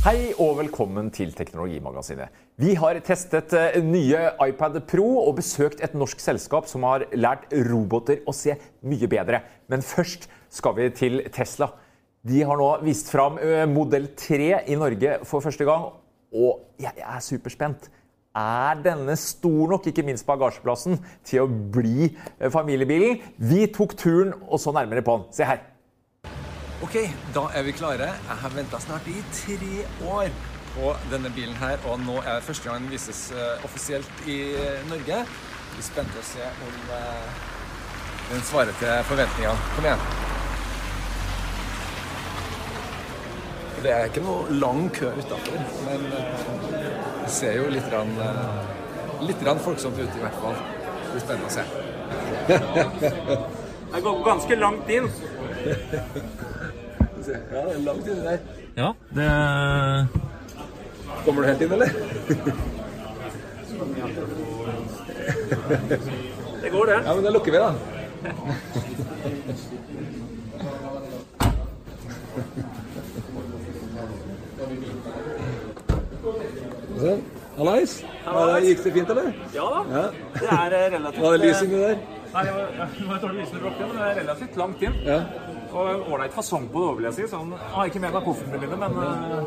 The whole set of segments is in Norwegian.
Hei og velkommen til Teknologimagasinet. Vi har testet eh, nye iPad Pro og besøkt et norsk selskap som har lært roboter å se mye bedre. Men først skal vi til Tesla. De har nå vist fram eh, modell 3 i Norge for første gang, og jeg er superspent. Er denne stor nok, ikke minst bagasjeplassen, til å bli eh, familiebilen? Vi tok turen og så nærmere på den. Se her. Ok, da er vi klare. Jeg har venta snart i tre år på denne bilen her, og nå er det første gang den vises eh, offisielt i Norge. Vi er spente å se om eh, den svarer til forventningene. Kom igjen. Det er ikke noe lang kø utafor, men eh, det ser jo litt, rann, litt rann folksomt ut i hvert fall. Det blir spennende å se. Jeg går ganske langt inn. Ja, det er langt inni der. Ja, det Kommer du helt inn, eller? Det går, det. Ja, men da lukker vi, da. Sånn. Hallais. Gikk det fint, eller? Ja da. Ja. Det er eh, relativt Var det lys inni der? Nei, det var, det var et dårlig lys når du ble oppe, men det er relativt langt inn. Ja. Og ålreit fasong på det, vil jeg si. Sånn, har ikke med meg koffertene mine, men uh,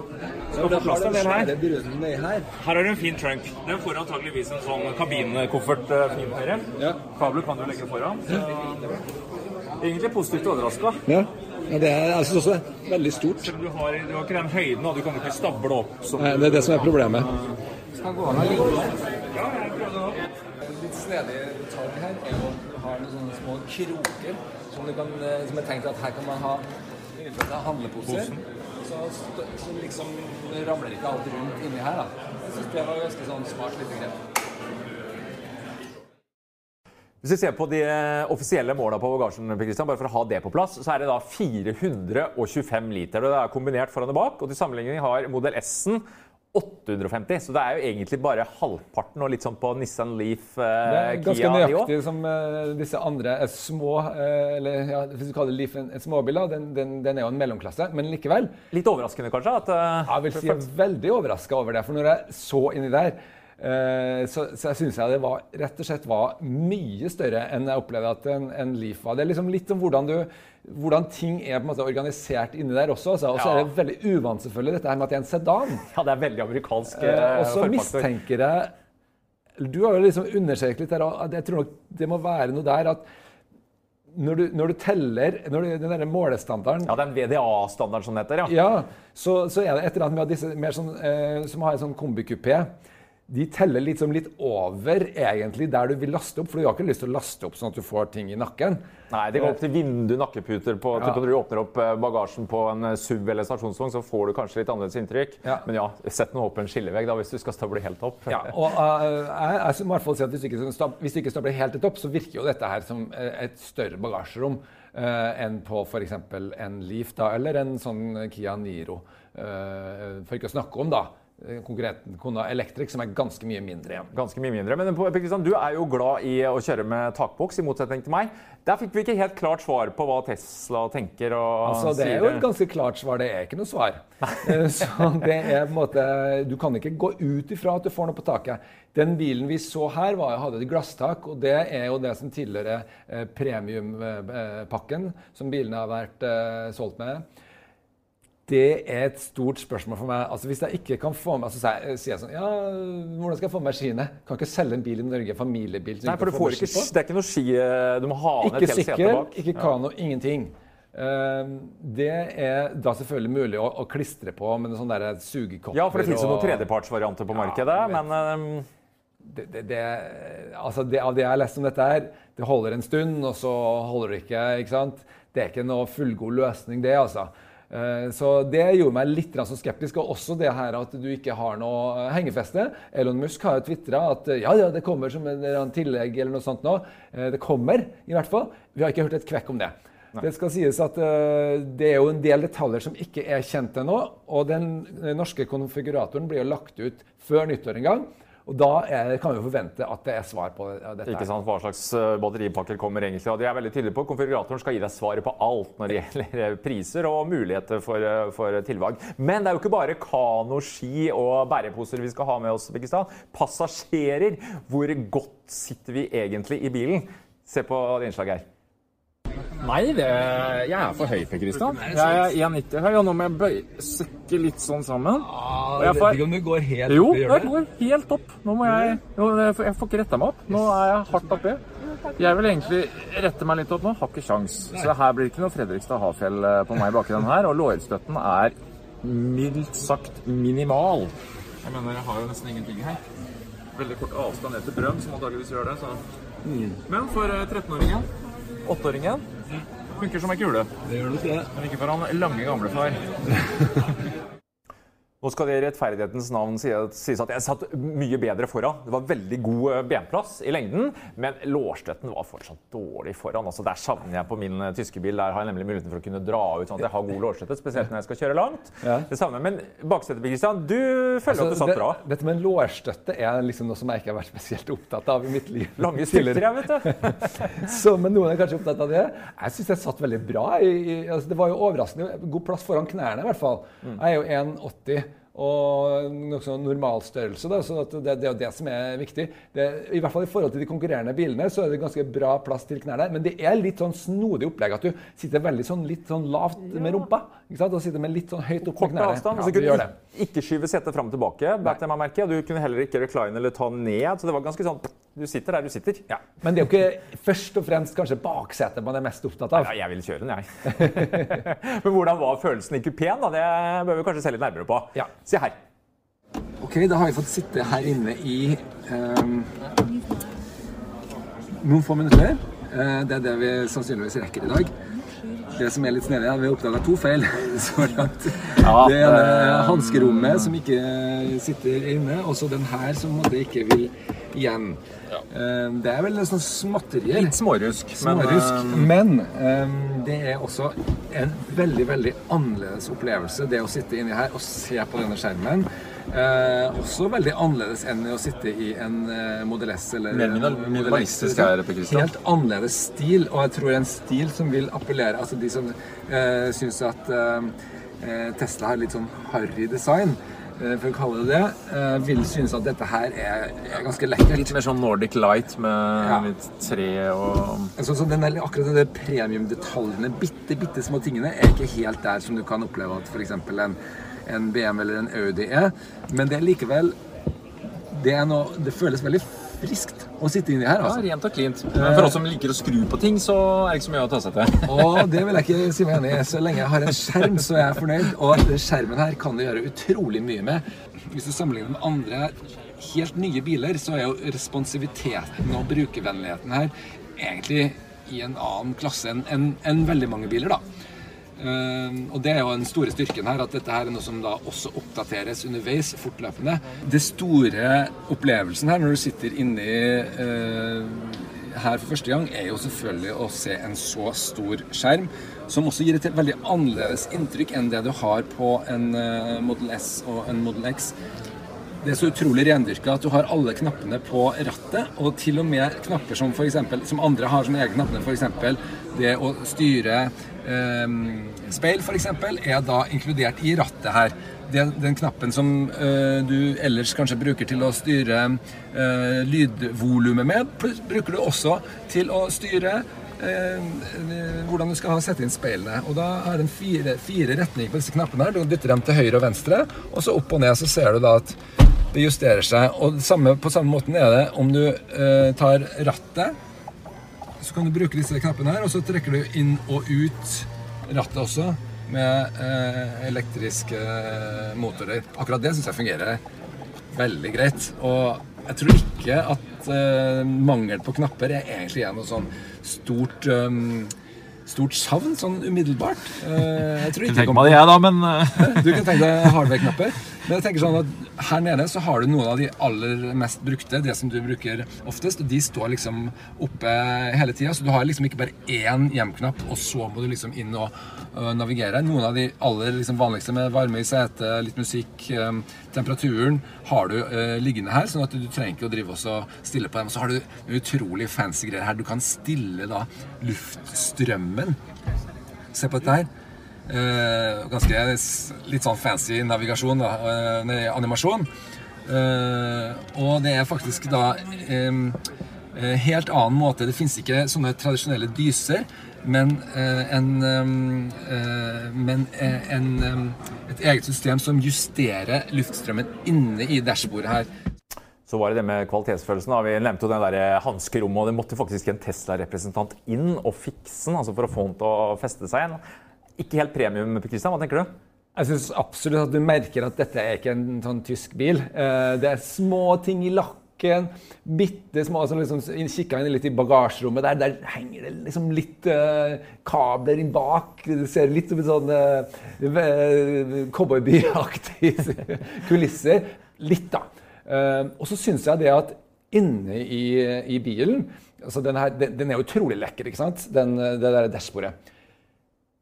skal få plass til en del her. her. Har du en fin trunk. Den får antageligvis en sånn kabinkoffert uh, fin høyre. Ja. Kabler kan du legge foran. Så, egentlig positivt overraska. Ja. ja det er jeg synes også er veldig stort. Du, har- du har ikke den høyden, og du kan ikke stable opp. Nei, det er det som er problemet. skal gå an å ligge Ja, jeg prøvde det litt snedig detalj her er at du har noen sånne små kroker som, du kan, eh, som er tenkt at her kan man ha handleposer. Så, så liksom det ramler ikke alt rundt inni her. da. Jeg syns det var ganske sånn smart lite grep. Hvis vi ser på de eh, offisielle måla på bagasjen, Christian, bare for å ha det på plass, så er det da 425 liter. og Det er kombinert foran og bak. og Til sammenligning har modell S-en 850. Så det er jo egentlig bare halvparten og litt sånn på Nissan Leaf, Kia. Det eh, er ganske Kia nøyaktig som eh, disse andre er små eh, Eller ja, hvis du kaller Leaf en, en småbil, den, den, den er jo en mellomklasse. Men likevel. Litt overraskende kanskje? at... uh, Jeg vil si jeg er veldig overraska over det. For når jeg så inni der, eh, så, så jeg syns jeg det var, rett og slett var mye større enn jeg opplevde at en, en Leaf var. Det er liksom litt om hvordan, du, hvordan ting er på en måte organisert inni der også. Altså. Og så er det veldig uvant selvfølgelig dette her med at det er en sedan. Ja, det er veldig amerikansk. Eh, eh, og så mistenker jeg Du har jo liksom understreket litt der, og jeg tror nok det må være noe der at når du, når du teller når du, Den der målestandarden Ja, er VDA-standarden som det heter, ja. ja, så, så er det et eller annet med at disse mer sånn, eh, som har en sånn kombikupé, de teller liksom litt over egentlig der du vil laste opp. For du har ikke lyst til å laste opp sånn at du får ting i nakken. Nei, det går opp til vindu, nakkeputer på Ja. Når du åpner opp eh, bagasjen på en eh, SUV eller stasjonsvogn, så får du kanskje litt annerledes inntrykk. Ja. Men ja, sett nå opp en skillevegg da, hvis du skal stable helt opp. Ja, og uh, jeg, jeg må i hvert fall si at hvis du ikke, hvis du ikke stabler helt opp, så virker jo dette her som et større bagasjerom uh, enn på f.eks. en Leaf da, eller en sånn Kia Niro. Uh, for ikke å snakke om da konkurrenten Kona Electric, som er ganske mye mindre igjen. Ganske mye mindre. Men du er jo glad i å kjøre med takboks, i motsetning til meg. Der fikk vi ikke helt klart svar på hva Tesla tenker og Altså, det er jo et ganske klart svar. Det er ikke noe svar. Eh, Så det er på en måte Du kan ikke gå ut ifra at du får noe på taket. Den bilen vi så her, var, hadde et glasstak, og det er jo det som tilhører eh, premiumpakken som bilene har vært eh, solgt med. Det er et stort spørsmål for meg. Altså, hvis jeg ikke kan få med altså, så sier jeg sånn Ja, hvordan skal jeg få med skiene? Kan ikke selge en bil i Norge, familiebil. Nei, for du får ikke, det er ikke noe ski eh, Du må ha ned Ikke et helt sete bak. ikke kano, ingenting. Ehm, det er da selvfølgelig mulig å, å klistre på med noen sånne sugekopper. Ja, for det finnes jo og- noen tredjepartsvarianter på Ja, markedet. men eh, det, det, det, altså det, Av det jeg har lest om dette her, det holder en stund, og så holder det ikke. ikke sant? Det er ikke noe fullgod løsning, det, altså. Eh, Så det gjorde meg litt så skeptisk. Og også det her at du ikke har noe hengefeste. Elon Musk har jo tvitra at eh, ja, ja, det kommer som en tillegg eller noe sånt nå. Eh, Det kommer, i hvert fall. Vi har ikke hørt et kvekk om det. Det skal sies at eh, det er jo en del detaljer som ikke er kjent ennå. Og den eh, norske konfiguratoren blir jo lagt ut før nyttår en gang. Og da er, kan vi jo forvente at det er svar på dette. Ikke sant, Hva slags eh, batteripakker kommer egentlig? Og de er veldig tydelige på Konfiguratoren skal gi deg svaret på alt når det gjelder priser og muligheter for, eh, for tilvalg. Men det er jo ikke bare kano, ski og bæreposer vi skal ha med oss. Pakistan. Passasjerer, hvor godt sitter vi egentlig i bilen? Se på det innslaget her. Nei, det, jeg er for høy, Per Kristian. Jeg er 1,90 høy, og nå må jeg bøye søkke litt sånn sammen. Og jeg får, om du går helt jo, jeg går helt opp. Nå må jeg jo, Jeg får ikke retta meg opp. Nå er jeg hardt oppi. Jeg vil egentlig rette meg litt opp nå. Har ikke sjans. Så her blir det ikke noe Fredrikstad Hafjell eh, på meg baki den her. Og lårstøtten er mildt sagt minimal. Jeg mener, jeg har jo nesten ingenting her. Veldig kort avstand ned til Brønn, som antakeligvis gjør det. Så. Men for eh, 13-åringen, 8-åringen, funker som ei kule. Det gjør nok det. Men ikke for han lange gamlefar. Nå skal det i rettferdighetens navn sies at jeg satt mye bedre foran. Det var veldig god eh, benplass i lengden, men lårstøtten var fortsatt dårlig foran. Altså, der savner jeg på min eh, tyske bil. Der har jeg nemlig muligheten for å kunne dra ut sånn at jeg har god lårstøtte, spesielt når jeg skal kjøre langt. Ja. Det jeg. Men baksetet, Kristian, du føler at du satt det, bra. Dette med lårstøtte er liksom noe som jeg ikke har vært spesielt opptatt av i mitt liv. Lange stilter, jeg, vet du. Så, men noen er kanskje opptatt av det. Jeg syns jeg satt veldig bra. I, i, altså, det var jo overraskende god plass foran knærne, i hvert fall. Mm. Jeg er jo 1,80 og nokså normal størrelse. Da, så det, det er jo det som er viktig. Det, I hvert fall i forhold til de konkurrerende bilene så er det ganske bra plass til knærne. Men det er litt sånn snodig opplegg at du sitter veldig sånn, litt sånn lavt med rumpa. Ikke sant? Og sitter med litt sånn høyt opp med knærne. Ja, du gjør det. Ikke skyve setet fram og tilbake. bet jeg meg merke. Du kunne heller ikke recline eller ta ned. Så det var ganske sånn Du sitter der du sitter. Ja. Men det er jo ikke først og fremst kanskje baksetet man er mest opptatt av. Ja, jeg vil kjøre den, jeg. Men hvordan var følelsen i kupeen? da? Det bør vi kanskje se litt nærmere på. Ja. Se her. Ok, da har vi fått sitte her inne i um, noen få minutter. Uh, det er det vi sannsynligvis rekker i dag. Det som er litt snedig, er at vi har oppdaga to feil så langt. det ene hanskerommet som ikke sitter inne, og så den her som måtte ikke vil igjen. Ja. det er vel sånn småtterier. Litt smårusk. Men, Smårusk. eh, Men um, det er også en veldig veldig annerledes opplevelse, det å sitte inni her og se på denne skjermen. Eh, også veldig annerledes enn å sitte i en eh, S eller minimalistisk liksom. her, Per Christian. Helt annerledes stil, og jeg tror en stil som vil appellere Altså de som eh, syns at eh, eh, Tesla har litt sånn harry design, eh, for å kalle det det, eh, vil synes at dette her er, er ganske lekkert. Litt mer sånn Nordic Light med Ja. litt tre og Sånn som den der, akkurat de premiumdetaljene, bitte, bitte små tingene, er ikke helt der som du kan oppleve at f.eks. En, en BM eller en Audi er. Men det er likevel Det, er noe, det føles veldig friskt å sitte inni her. Ja, Altså. rent og klint. Men for oss som liker å skru på ting, så er det ikke så mye å ta seg til. Og det vil jeg ikke si meg enig i. Så lenge jeg har en skjerm, så er jeg fornøyd. Og skjermen her kan du gjøre utrolig mye med. Hvis du sammenligner med andre helt nye biler, så er jo responsiviteten og brukervennligheten her egentlig i en annen klasse enn en, enn veldig mange biler, da. Ehm, og det er jo den store styrken her, at dette her er noe som da også oppdateres underveis fortløpende. Det store opplevelsen her når du sitter inni eh, her for første gang, er jo selvfølgelig å se en så stor skjerm, som også gir et veldig annerledes inntrykk enn det du har på en eh, Model S og en Model X. Det er så utrolig rendyrka at du har alle knappene på rattet, og til og med knapper som, for eksempel, som andre har som egne knapper, f.eks. det å styre eh, speil, f.eks., er da inkludert i rattet her. Den, den knappen som eh, du ellers kanskje bruker til å styre eh, lydvolumet med, bruker du også til å styre hvordan du skal sette inn speilene. Og da er det fire, fire retninger på disse knappene. her. Du dytter dem til høyre og venstre, og så opp og ned. Så ser du da at det justerer seg. Og samme, på samme måten er det om du eh, tar rattet. Så kan du bruke disse knappene her, og så trekker du inn og ut rattet også med eh, elektriske eh, motorer. Akkurat det syns jeg fungerer veldig greit. Og jeg tror ikke at uh, mangel på knapper er egentlig er noe sånn stort um, Stort savn sånn umiddelbart. Uh, jeg tror ikke det kommer det, jeg, da, men Du kan tenke deg hardware-knapper? Men jeg tenker sånn at her nede så har du noen av de aller mest brukte, det som du bruker oftest, og de står liksom oppe hele tida. Så du har liksom ikke bare én hjemknapp, og så må du liksom inn og øh, navigere. Noen av de aller liksom vanligste med varme i setet, litt musikk, øh, temperaturen, har du øh, liggende her, sånn at du trenger ikke å drive og stille på dem. Så har du utrolig fancy greier her. Du kan stille da luftstrømmen. Se på dette her. Eh, ganske litt sånn fancy navigasjon, da, eh, animasjon. Eh, og det er faktisk da helt annen måte. Det fins ikke sånne tradisjonelle dyser, men, en, men en, et eget system som justerer luftstrømmen inne i dashbordet her. Så var det det med kvalitetsfølelsen. da. Vi nevnte jo den der hanskerommet, og det måtte faktisk en Tesla-representant inn og fikse den altså for å få den til å feste seg igjen. Ikke helt premium, Kristian. Hva tenker du? Jeg syns absolutt at du merker at dette er ikke en sånn tysk bil. Eh, Det er små ting i lakken. Bitte små som liksom Kikka inn litt i bagasjerommet der. Der henger det liksom litt eh, kabler inn bak. Det ser litt som en sånn uh, cowboybyaktig kulisser. Litt, da. Og så syns jeg det at inne i, i bilen altså den, her, den, den er utrolig lekker, ikke sant? Den, det der dashbordet.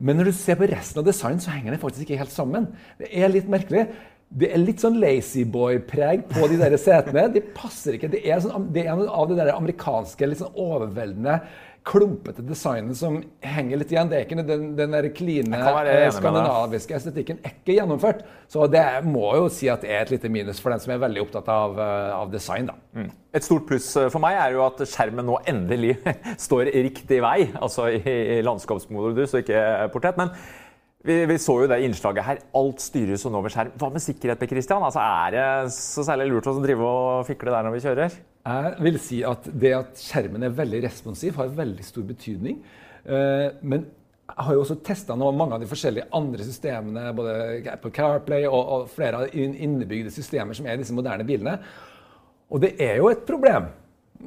Men når du ser på resten av designen, så henger det faktisk ikke helt sammen. Det er litt merkelig. Det er litt sånn Lazyboy-preg på de der setene. De passer ikke. Det er, sånn, det er noe av det der amerikanske, litt sånn overveldende, klumpete designet som henger litt igjen. Det er ikke den, den der kline, eh, skandinaviske estetikken er ikke gjennomført. Så det må jo si at det er et lite minus for den som er veldig opptatt av, eh, av design. da. Et stort pluss eh, for meg er jo at skjermen nå endelig står riktig vei. Altså i, i landskapsmodus og ikke portrett. Men vi, vi så jo det innslaget her. Alt styres nå ved skjerm. Hva med sikkerhet, Per Christian? Altså, er det så særlig lurt å drive og fikle der når vi kjører? Jeg vil si at det at skjermen er veldig responsiv, har veldig stor betydning. Eh, Men jeg har jo også testa mange av de forskjellige andre systemene, både Apple CarPlay og, og flere av de innebygde systemer som er i disse moderne bilene. Og det er jo et problem.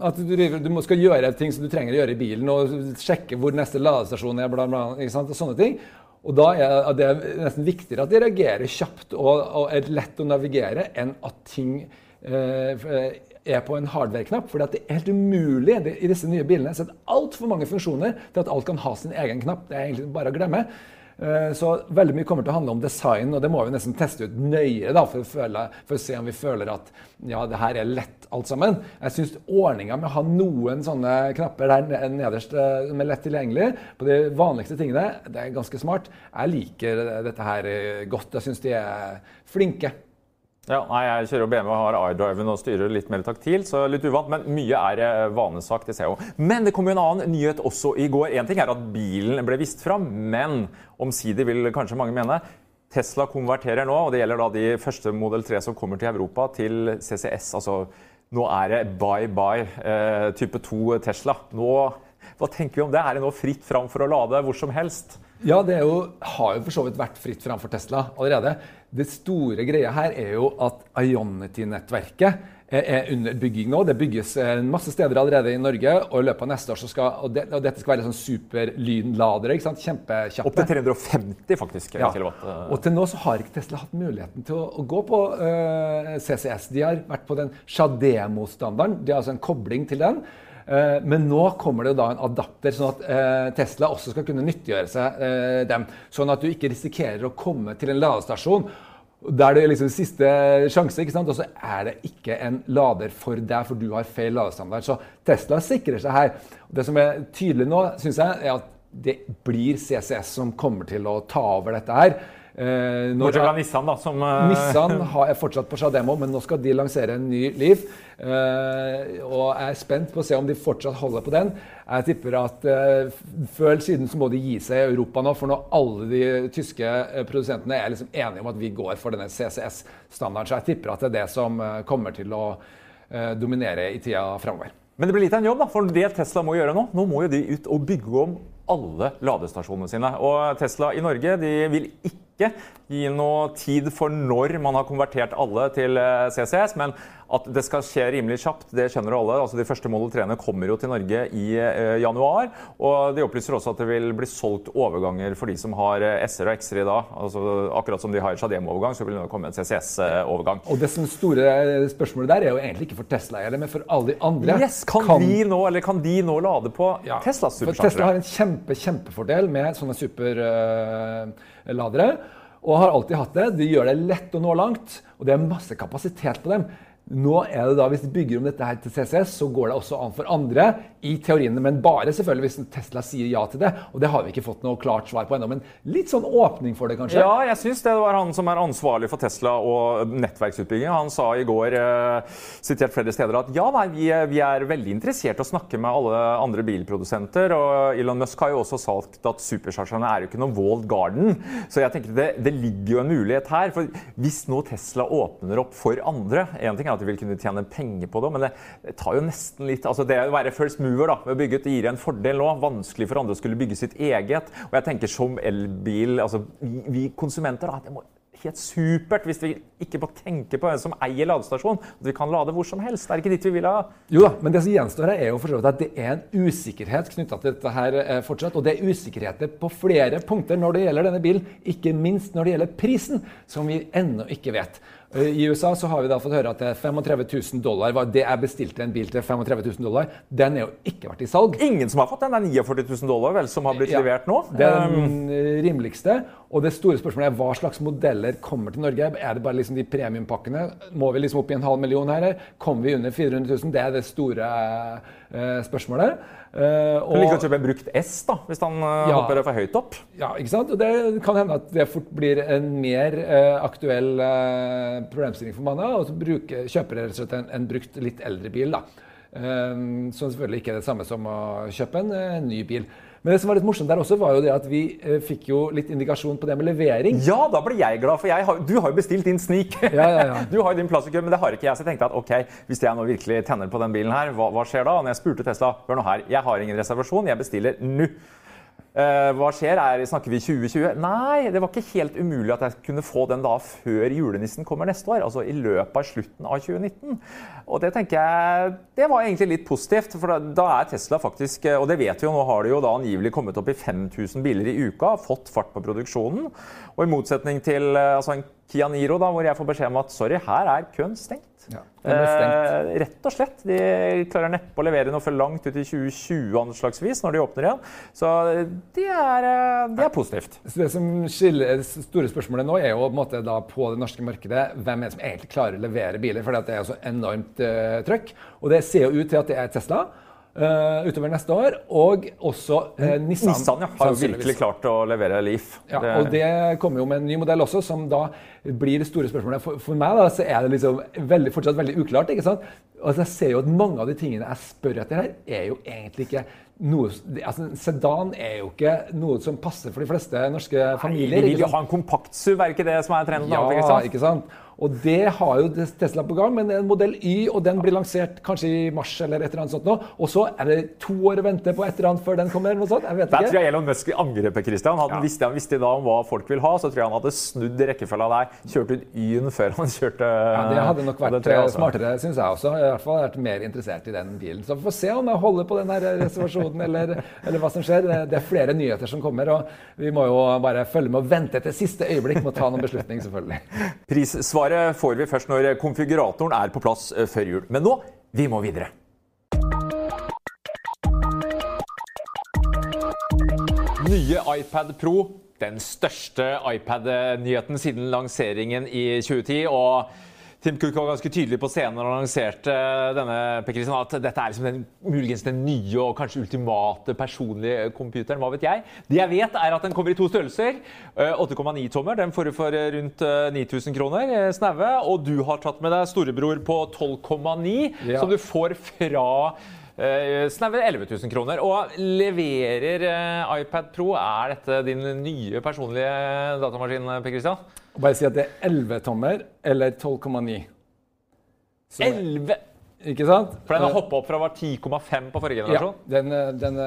At du, du skal gjøre ting som du trenger å gjøre i bilen, og sjekke hvor neste ladestasjon er, bla, bla, og sånne ting. Og da er det nesten viktigere at de reagerer kjapt og, og er lett å navigere, enn at ting eh, er på en hardware-knapp. For det er helt umulig i disse nye bilene. Så det er altfor mange funksjoner til at alt kan ha sin egen knapp. Det er egentlig bare å glemme. Eh, Så veldig mye kommer til å handle om design, og det må vi nesten teste ut nøyere da, for, å føle, for å se om vi føler at ja, det her er lett alt sammen. Jeg syns ordninga med å ha noen sånne knapper der nederst eh, som er lett tilgjengelig på de vanligste tingene, det er ganske smart. Jeg liker dette her eh, godt. Jeg syns de er flinke. Ja, nei, Jeg kjører BMW har iDriven og styrer litt mer taktilt, så litt uvant. Men mye er eh, vanesak, det ser jeg jo. Men det kom jo en annen nyhet også i går. En ting er at bilen ble vist fram, men omsider vil kanskje mange mene Tesla konverterer nå, og det gjelder da de første Model 3 som kommer til Europa, til CCS. Altså nå er det bye bye eh, type 2 Tesla. Nå, hva tenker vi om det? Er det nå fritt fram for å lade hvor som helst? Ja, det jo, har jo for så vidt vært fritt fram for Tesla allerede. Det store greia her er jo at Ionity-nettverket er, er under bygging nå. Det bygges masse steder allerede i Norge. og i løpet av neste år så skal, og, det, og dette skal være sånn superlynladere. ikke sant? Kjempekjappe. Opp til 350, faktisk. Ja. kilowatt. eh. Og til nå så har ikke Tesla hatt muligheten til å, å gå på uh, CCS. De har vært på den Shademo-standarden. De har altså en kobling til den. Eh, men nå kommer det da en adapter, sånn at eh, Tesla også skal kunne nyttiggjøre seg eh, dem. Sånn at du ikke risikerer å komme til en ladestasjon der det er liksom siste sjanse, ikke sant? og så er det ikke en lader for deg, for du har feil ladestandard. Så Tesla sikrer seg her. Det som er tydelig nå, syns jeg, er at det blir CCS som kommer til å ta over dette her. Eh, når- Bortsett fra Nissan, da, som eh, Nissan har, jeg fortsatt på Shademo, men nå skal de lansere en ny Leaf. Eh, og jeg er spent på å se om de fortsatt holder på den. Jeg tipper at før eller siden så må de gi seg i Europa nå, for nå alle de tyske produsentene er liksom enige om at vi går for denne CCS-standarden. Så jeg tipper at det er det som kommer til å dominere i tida framover. Men det blir litt av en jobb, da, for det Tesla må gjøre nå, nå må jo de ut og bygge om alle ladestasjonene sine. Og Tesla i Norge de vil ikke ikke gi noe tid for når man har konvertert alle til eh, CCS, men at det skal skje rimelig kjapt, det skjønner alle. Altså, de første Model 3-ene kommer jo til Norge i eh, januar. Og de opplyser også at det vil bli solgt overganger for de som har eh, S-er og X-er i dag. Altså, akkurat som de har Shadem-overgang, så vil det nå komme en CCS-overgang. Og det som store spørsmålet der er jo egentlig ikke for Tesla-eiere, men for alle de andre. Yes, kan, vi nå, eller kan de nå lade på Ja, Teslas superchargere? Tesla har en kjempe, kjempefordel med sånne superladere. og har alltid hatt det. De gjør det lett å nå langt, og det er masse kapasitet på dem. Nå er det da, Hvis de bygger om dette her til CCS, så går det også an for andre. I teoriene, men bare selvfølgelig hvis Tesla sier ja til det. Og det har vi ikke fått noe klart svar på ennå. Men litt sånn åpning for det, kanskje. Ja, jeg syns det var han som er ansvarlig for Tesla og nettverksutbygging. Han sa i går, eh, sitert flere steder, at ja, nei, vi, er- vi er veldig interessert i å snakke med alle andre bilprodusenter. Og Elon Musk har jo også sagt at superchargerne er jo ikke noe walled garden. Så jeg tenker det, det ligger jo en mulighet her. For hvis nå Tesla åpner opp for andre En ting er at de vil kunne tjene penger på det, men det tar jo nesten litt altså Det å være first mover da, ved å bygge ut, det gir en fordel nå. Vanskelig for andre å skulle bygge sitt eget. Og jeg tenker som elbil altså Vi, vi konsumenter, da. det må helt supert hvis vi ikke må tenke på hvem som eier ladestasjonen. At vi kan lade hvor som helst. Det er ikke dit vi vil ha. Jo da, men det som gjenstår her er jo for så vidt at det er en usikkerhet knytta til dette her eh, fortsatt. Og det er usikkerheter på flere punkter når det gjelder denne bilen. Ikke minst når det gjelder prisen, som vi ennå ikke vet. I USA så har vi da fått høre at er 35 000 dollar. var- Det jeg bestilte en bil til 35 000 dollar, den er jo ikke vært i salg. Ingen som har fått den. Det er 49 000 dollar vel, som har blitt Ja, levert nå. Det er Um, den rimeligste. Og det store spørsmålet er hva slags modeller kommer til Norge. Er det bare liksom de premiumpakkene? Må vi liksom opp i en halv million her? Kommer vi under 400 000? Det er det store eh, spørsmålet. Eh, Du liker å kjøpe en brukt S da, hvis han uh, Ja. hopper for høyt opp. Ja, ikke sant? Og det kan hende at det fort blir en mer uh, aktuell uh, problemstilling for mange. Og så bruke, kjøper rett og slett en, en brukt, litt eldre bil. da. Uh, som selvfølgelig ikke er det samme som å kjøpe en ny bil. Men det som var litt morsomt der også, var jo det at vi eh, fikk jo litt indikasjon på det med levering. Ja, da ble jeg glad, for jeg har, du har jo bestilt din snik. Ja, ja, ja. Du har jo din kø, men det har ikke jeg. Så jeg tenkte at ok, hvis jeg nå virkelig tenner på den bilen her, hva, hva skjer da? Og når jeg spurte Tesla, hør nå her, jeg har ingen reservasjon, jeg bestiller nå. Eh, hva skjer? Er, snakker vi 2020? Nei, det var ikke helt umulig at jeg kunne få den da før julenissen kommer neste år. Altså i løpet av slutten av 2019. Og det tenker jeg det var egentlig litt positivt. For da, er Tesla faktisk Og det vet vi jo, nå har de jo da angivelig kommet opp i 5000 biler i uka. Fått fart på produksjonen. Og i motsetning til eh, altså en Kia Niro, da, hvor jeg får beskjed om at sorry, her er køen stengt. Ja, stengt. Eh, rett og slett. De klarer neppe å levere noe for langt ut i 2020 anslagsvis, når de åpner igjen. Så det er, eh, det er positivt. Så det som skiller store spørsmålet nå, er jo på, måte da på det norske markedet hvem er det som egentlig klarer å levere biler. For det er jo så enormt uh, trøkk. Og det ser jo ut til at det er Tesla eh, utover neste år. Og også uh, Nissan. Nissan ja, har jo virkelig klart å levere Leaf. Ja, Det- og det kommer jo med en ny modell også, som da blir det store spørsmålet. For, for meg da, så er det liksom veldig, fortsatt veldig uklart. ikke sant? Altså, jeg ser jo at mange av de tingene jeg spør etter her, er jo egentlig ikke noe altså, Sedan er jo ikke noe som passer for de fleste norske familier. De vil jo ha en kompakt SUV, er ikke det som er trenden? Ja, ikke sant? Og det har jo Tesla på gang, men en modell Y, og den blir lansert kanskje i mars eller et eller annet sånt nå. Og så er det to år å vente på et eller annet før den kommer. eller noe sånt. Jeg vet Der ikke. tror jeg Elon Musk angrer på Christian. Hadde han visste, han visste da om hva folk vil ha, så tror jeg han hadde snudd rekkefølga der. Kjørt ut Y-en før han kjørte Ja, Det hadde nok vært jeg eh, smartere, syns jeg også. Jeg har i hvert fall vært mer interessert i den bilen. Så vi får se om jeg holder på den her reservasjonen, eller, eller hva som skjer. Det, er flere nyheter som kommer, og vi må jo bare følge med og vente til siste øyeblikk med å ta noen beslutning, selvfølgelig. Prissvaret får vi først når konfiguratoren er på plass eh, før jul. Men nå, vi må videre. Nye iPad Pro. Den største iPad-nyheten siden lanseringen i 2010. og Tim Cook var ganske tydelig på scenen når han annonserte denne Per Christian, at dette er liksom den, muligens den nye og kanskje ultimate personlige computeren. Hva vet jeg? Det jeg vet, er at den kommer i to størrelser. Eh, 8,9 tommer. Den får du for eh, rundt eh, 9000 kroner. eh, Snaue. Og du har tatt med deg storebror på 12,9, Ja. som du får fra eh, snaue 11 000 kroner. Og leverer eh, iPad Pro Er dette din nye personlige datamaskin, Per Christian? Bare si at det er 11 tommer eller 12,9. Er- 11! Ikke sant? For den har Eh, hoppa opp fra var 10,5 på forrige Ja, generasjon. den, eh, den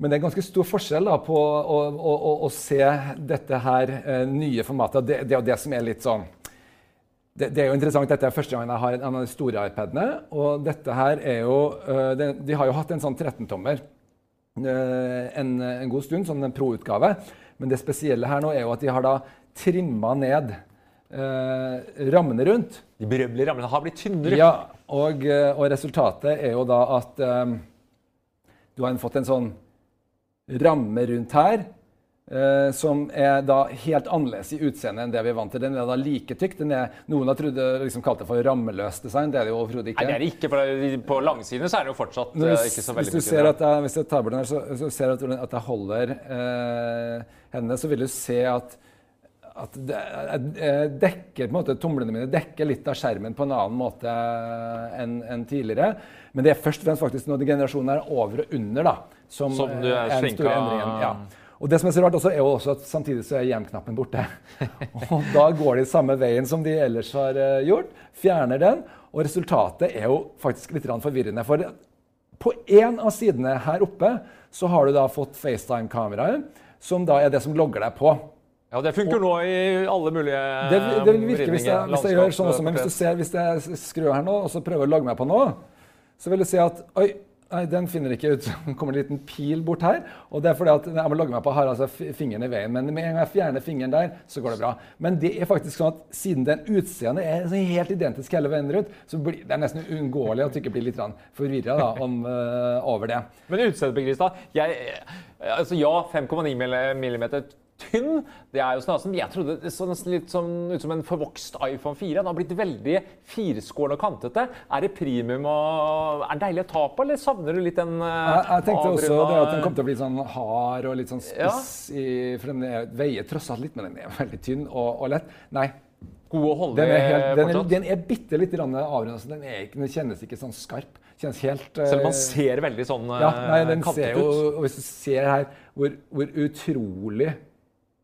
Men det er ganske stor forskjell da, på å, å, å, å se dette her nye formatet. Det, det er jo det som er litt sånn det, det, er jo interessant. Dette er første gang jeg har en av de store iPadene. Og dette her er jo uh, det, De har jo hatt en sånn 13-tommer uh, en, en, god stund, sånn en pro-utgave. Men det spesielle her nå er jo at de har da trimma ned uh, rammene rundt. De berømmelige rammene har blitt tynnere. Ja, og, og, resultatet er jo da at du har fått en sånn ramme rundt her Uh, som er da helt annerledes i utseendet enn det vi er vant til. Den er da like tykk. Den er, noen har trodd, liksom kalt det for rammeløs design. Det er det jo overhodet ikke. Nei, det er det ikke, for På langsiden så er det jo fortsatt uh, ikke så veldig Hvis du ser at jeg, hvis jeg tar bort den her, så, så ser du at jeg holder uh, hendene, så vil du se at at dekker måte, Tomlene mine dekker litt av skjermen på en annen måte enn en tidligere. Men det er først og fremst faktisk når generasjonen er over og under da, som, som du er, er den store endringen. Ja. Og det som er så rart også, er jo også at samtidig så er hjem-knappen borte. og da går de samme veien som de ellers har uh, gjort. Fjerner den. Og resultatet er jo faktisk litt forvirrende. For på én av sidene her oppe så har du da fått FaceTime-kameraet, som da er det som logger deg på. Ja, Det funker og, nå i alle mulige Det, det vil virke hvis jeg, hvis jeg gjør sånn også, men hvis du ser, hvis jeg skrur her nå og så prøver å logge meg på nå, så vil du se at oi, Nei, den finner ikke ut. Det kommer en liten pil bort her. og det er fordi at jeg må logge meg på har altså fingeren i veien. Men med en gang jeg fjerner fingeren der, så går det bra. Men det er faktisk sånn at siden den utseendet er helt identisk hele veien rundt, så blir det nesten uunngåelig at du ikke blir litt forvirra uh, over det. Men utseendet, Begristad. Altså, ja, 5,9 millimeter tynn. Det er jo sånn, Jeg trodde det så nesten litt sånn, ut som en forvokst iPhone 4. Den har blitt veldig firskåren og kantete. Er det premium og er det deilig å ta på, eller savner du litt den uh, jeg, jeg tenkte også det at den kom til å bli sånn hard og litt sånn spiss. Ja. I, for den er, veier tross alt litt, men den er veldig tynn og, og lett. Nei. God å holde den er, helt, den er, den er bitte litt avrunda. Så den, den, kjennes ikke sånn skarp. Kjennes helt, Selv om man ser veldig sånn ja, nei, den ser jo, ut. Og hvis du ser her hvor, hvor utrolig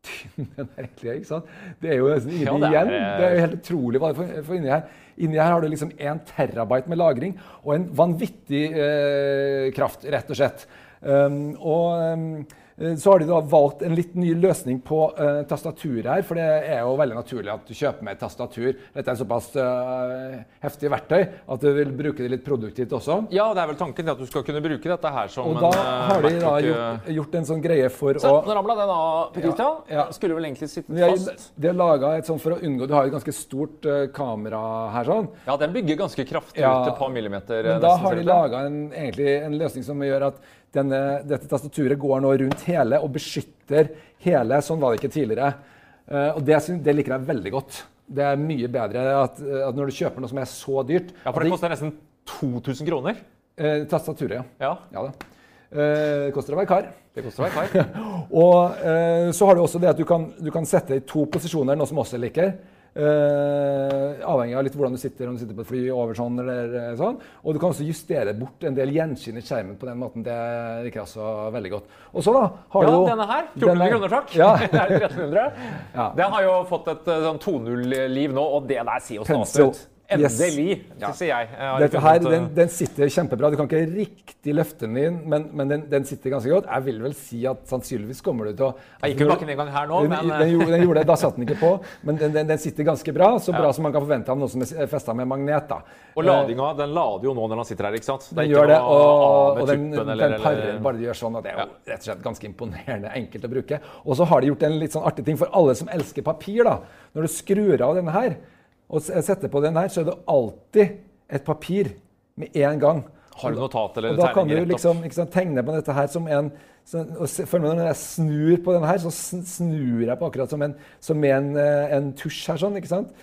tynn den er egentlig. ikke sant? Det er jo nesten inni ja, igjen. Det er jo helt utrolig hva det får, får inni her. Inni her har du liksom 1 terabyte med lagring og en vanvittig eh, kraft, rett og slett. Um, og um, Eh, så har de da valgt en litt ny løsning på uh, tastaturet her. For det er jo veldig naturlig at du kjøper med et tastatur. Dette er såpass uh, heftig verktøy at du vil bruke det litt produktivt også. Ja, det er vel tanken at du skal kunne bruke dette her som en Og da har de da gjort, gjort, en sånn greie for Så, å Nå ramla den av, Petita. Ja, ja. Skulle vel egentlig sitte fast. De har laga et sånt for å unngå Du har et ganske stort uh, kamera her sånn. Ja, den bygger ganske kraftig ja, ut et par millimeter. Men da har de laga en, en løsning som gjør at denne, dette tastaturet går nå rundt hele og beskytter hele. Sånn var det ikke tidligere. Uh, og det, det, liker jeg veldig godt. Det er mye bedre at, at, når du kjøper noe som er så dyrt Ja, For det koster nesten 2000 kroner? Uh, tastaturet, ja. ja. ja det. Uh, koster å være kar. Det koster å være kar. og så har du også det at du kan, du kan sette i to posisjoner, noe som også liker. Uh, avhengig av litt hvordan du sitter, om du sitter på et fly over sånn eller eh, sånn. Og du kan også justere bort en del gjenskinn i skjermen på den måten. Det liker jeg også veldig godt. Og så da har ja, du denne her. 1400 kroner, takk. Ja. 1300. Ja. Den har jo fått et sånn 2.0-liv nå, og det der sier jo snart ut. Endelig, yes. sier jeg. jeg Dette her, den, den, sitter kjempebra. Du kan ikke riktig løfte den inn, men, men den, den, sitter ganske godt. Jeg vil vel si at sannsynligvis kommer du til å Jeg gikk jo bakken en gang her nå, den, men den, gjorde, gjorde det, Da satt den ikke på, men den, sitter ganske bra. Så bra ja. som man kan forvente av noe som er festa med magnet. da. Og ladinga den lader jo nå når han sitter her, ikke sant? Det den gjør det, og, og den, tuppen, parer bare de gjør sånn. og Det er jo rett og slett ganske imponerende enkelt å bruke. Og så har de gjort en litt sånn artig ting for alle som elsker papir. da. Når du skrur av denne her, og setter på den her, så er det alltid et papir med en gang. Har du notat eller og da kan du liksom, sant, tegne på dette her som en så, og med Når jeg snur på den her, så snur jeg på akkurat som en, som en, eh, en tusj her. sånn, ikke sant?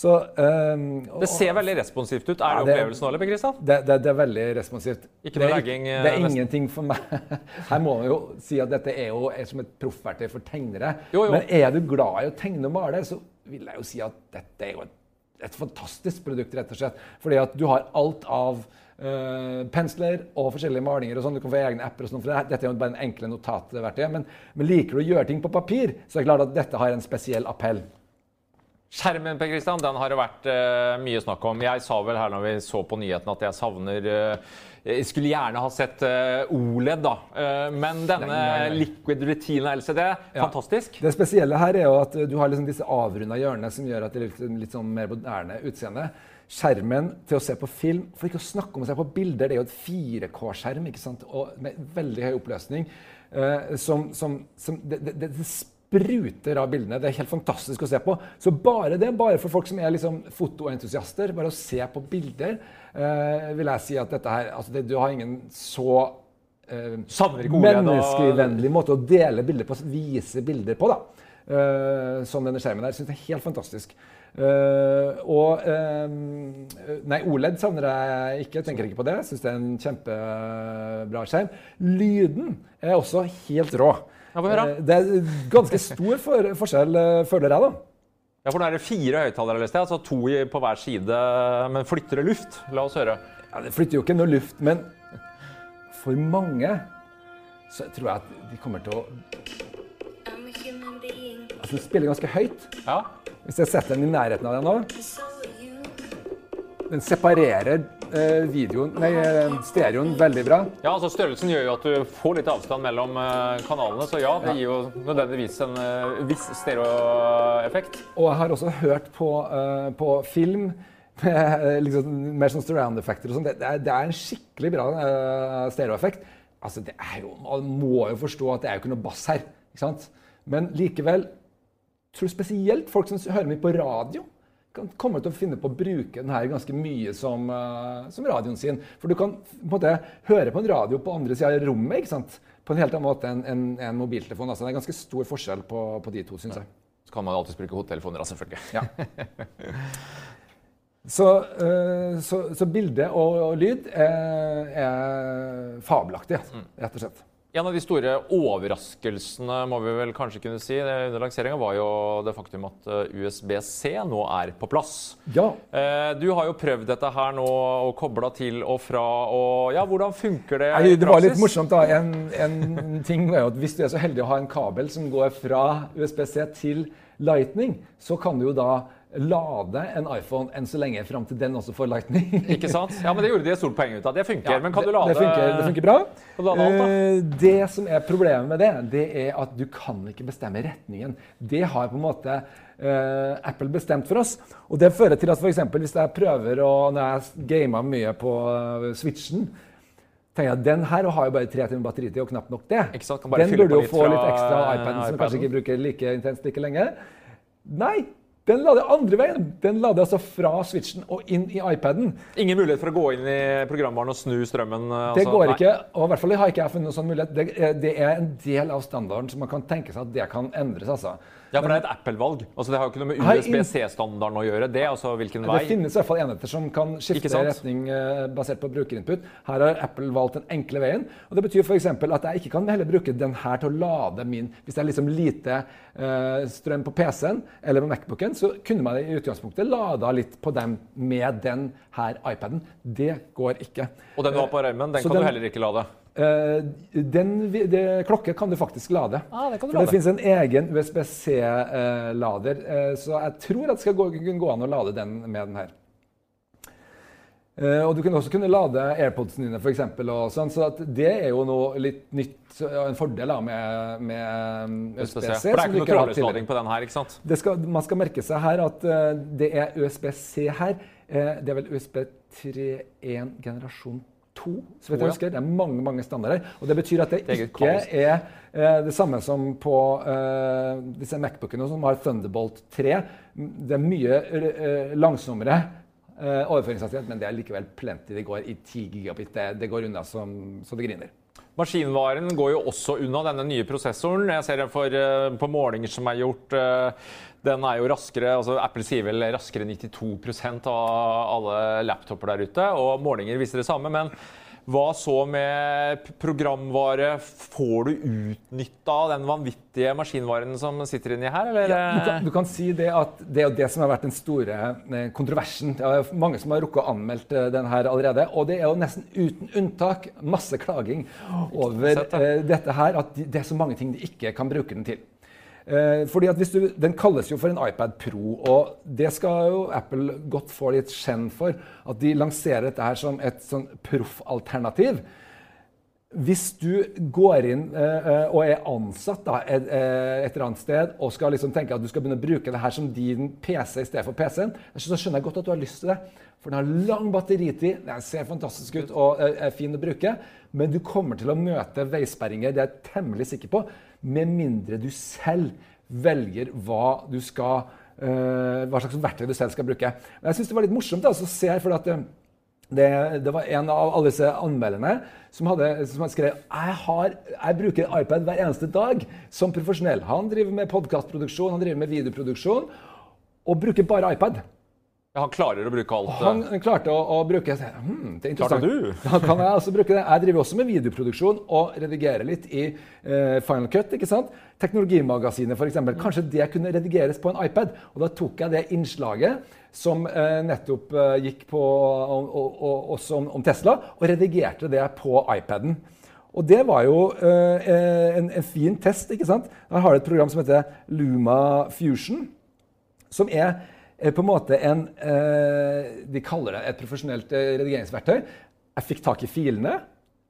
Så, um, det ser veldig responsivt ut. Er ja, det opplevelsen eller, Kristian? Det, det, det, er veldig responsivt. Ikke noe lagging? Det er, er ingenting for meg. Her må man jo si at dette er jo er som et proffverktøy for tegnere. Jo, jo. Men er du glad i å tegne og male, så vil jeg jo si at dette er jo et et fantastisk produkt, rett og slett. Fordi at du har alt av uh, pensler og forskjellige malinger. og sånn, Du kan få egne apper. og sånn, for Dette er jo bare en enkle notatverktøy. Men, men liker du å gjøre ting på papir, så er det klart at dette har en spesiell appell. Skjermen Per Christian, den har det vært uh, mye snakk om. Jeg sa vel her når vi så på nyheten at jeg savner uh, Jeg skulle gjerne ha sett uh, OLED, da. men denne nei, nei, nei. Liquid Retina LCD, ja. fantastisk. Det spesielle her er jo at du har liksom disse avrunda hjørnene som gjør at det er litt, litt sånn mer moderne utseende. Skjermen til å se på film, for ikke å snakke om å se på bilder, det er jo et 4K-skjerm ikke sant? Og med veldig høy oppløsning. som, som, som det, det, det spruter av bildene. Det er helt fantastisk å se på. Så bare det, bare for folk som er liksom fotoentusiaster, bare å se på bilder, eh, vil jeg si at dette her altså det, Du har ingen så eh, menneskevennlig måte å dele bilder på, vise bilder på, da. Eh, som denne skjermen der. Syns det er helt fantastisk. Uh, og uh, Nei, OLED savner jeg ikke. Jeg tenker ikke på det. Syns det er en kjempebra skjerm. Lyden er også helt rå. Ja, eh, det er ganske stor for, forskjell, eh, føler jeg, da. Ja, for nå er det fire høyttalere. Altså to på hver side. Men flytter det luft? La oss høre. Ja, Det flytter jo ikke noe luft, men for mange så tror jeg at de kommer til å Altså, du spiller ganske høyt. Ja. Hvis jeg setter den i nærheten av deg nå Den separerer Eh, videoen, nei, eh, stereoen veldig bra. Ja, altså Størrelsen gjør jo at du får litt avstand mellom eh, kanalene. Så ja, det gir jo nødvendigvis en viss stereoeffekt. Og jeg har også hørt på, på film med liksom, mer sånn surround-effekter og sånn. Det, det, er en skikkelig bra stereoeffekt. Altså, det er jo, Man må jo forstå at det er jo ikke noe bass her. ikke sant? Men likevel tror spesielt folk som hører mye på radio kan komme til å finne på å bruke den her ganske mye som, uh, som radioen sin. For du kan på en måte, høre på en radio på andre sida av rommet ikke sant? på en helt annen måte enn en, en mobiltelefon. Altså, det er ganske stor forskjell på, på de to, syns jeg. Så kan man alltids bruke hodetelefoner, selvfølgelig. Ja. Så, uh, så, så, bilde og, og lyd er, er fabelaktig, mm. rett og slett. En av de store overraskelsene må vi vel kanskje kunne si, under lanseringa var jo det faktum at USBC USB-C nå er på plass. Ja. Eh, du har jo prøvd dette her nå og kobla til og fra. og ja, Hvordan funker det i praksis? Det var litt morsomt. da. En, en ting var jo at Hvis du er så heldig å ha en kabel som går fra USB-C til Lightning, så kan du jo da lade en iPhone enn så lenge fram til den også får Lightning. Ikke sant? Ja, men Det gjorde de et stort poeng ut av. Det funker. Ja, men kan du lade Det funker, det funker bra. Alt, da? det som er problemet med det, det er at du kan ikke bestemme retningen. Det har på en måte uh, Apple bestemt for oss. Og det fører til at for hvis jeg prøver å Når jeg gamer mye på uh, Switchen tenker jeg at Den her har jo bare tre timer batteritid, og knapt nok det. Den burde jo få litt ekstra iPaden, som kanskje ikke bruker like intenst like lenge. Nei, den lader andre veien. Den lader altså fra switchen og inn i iPaden. Ingen mulighet for å gå inn i programvaren og snu strømmen? Altså. Det går ikke. og i hvert fall har ikke jeg funnet noen sånn mulighet. Det, det, er en del av standarden, så man kan tenke seg at det kan endres. altså. Ja, for det er et Apple-valg. Altså, det har jo ikke noe med USB-C-standarden å gjøre. Det altså hvilken vei. Det finnes i hvert fall enheter som kan skifte retning uh, basert på brukerinput. Her har Apple valgt den enkle veien. og Det betyr f.eks. at jeg ikke kan heller bruke den her til å lade min Hvis det er liksom lite uh, strøm på PC-en eller på Macbooken, så kunne man i utgangspunktet lada litt på dem med den her iPaden. Det går ikke. Og den du har på armen, den så kan den, du heller ikke lade? Uh, den det, klokke kan du faktisk lade. Ah, det kan du For lade. det finnes en egen USBC-lader. Uh, så jeg tror at det skal gå, kunne gå an å lade den med den her. Uh, og du kunne også kunne lade AirPodsene dine, f.eks. Sånn, så det er jo noe litt nytt, en fordel da, med, med USBC. For det er ikke noe trådløslading på den her? ikke sant? Skal, man skal merke seg her at det er USBC her. det er vel USB 3.1 generasjon 2 to. så vidt jeg husker. Det er mange mange standarder. Og det betyr at det, det ikke er eh, det samme som på eh, disse Macbookene som har Thunderbolt 3. Det er mye eh, langsommere eh, overføringshastighet, men det er likevel plenty. Det går i 10 gigabit. Det, det går unna som, så det griner. Maskinvaren går jo også unna denne nye prosessoren. Jeg ser det for, uh, på målinger som er gjort. Uh, den er jo raskere, altså Apple sier vel raskere 92% av alle laptoper der ute. Og målinger viser det samme. Men hva så med programvare? Får du utnytta den vanvittige maskinvaren som sitter inni her? Ja, du, kan, du, kan, si det at det er det som har vært den store eh, kontroversen. Det er mange som har rukket å anmeldt eh, den her allerede. Og det er jo nesten uten unntak masse klaging over uh, dette her. At det er så mange ting de ikke kan bruke den til. Eh, fordi at du, Den kalles jo for en iPad Pro, og det skal jo Apple godt få litt skjenn for. At de lanserer dette her som et sånn proffalternativ. Hvis du går inn eh, eh og er ansatt da, et, eh, et, eller annet sted og skal liksom tenke at du skal begynne å bruke det her som din PC i stedet for PC-en, så skjønner jeg godt at du har lyst til det. For den har lang batteritid, den ser fantastisk ut og er fin å bruke. Men du kommer til å møte veisperringer, det er jeg temmelig sikker på, med mindre du selv velger hva skal uh, hva slags verktøy du selv skal bruke. Men jeg synes det var litt morsomt da, å se her, for at uh, det, det, var en av alle disse anmelderne som hadde, som hadde skrevet jeg, har, jeg bruker iPad hver eneste dag som profesjonell. Han driver med podkastproduksjon, han driver med videoproduksjon og bruker bare iPad. Ja, han klarer å bruke alt? Han klarte å, å bruke hmm, det er interessant. Klarte du? Da kan jeg altså bruke det. Jeg driver også med videoproduksjon og redigerer litt i uh, Final Cut. ikke sant? Teknologimagasinet, f.eks. Kanskje det kunne redigeres på en iPad. Og da tok jeg det innslaget som uh, nettopp uh, gikk på og, og, og, også om, om, Tesla, og redigerte det på iPaden. Og det var jo en, en fin test. ikke sant? Der har du et program som heter Luma Fusion, som er Eh, på en måte en eh, De kaller det et profesjonelt eh, redigeringsverktøy. Jeg fikk tak i filene.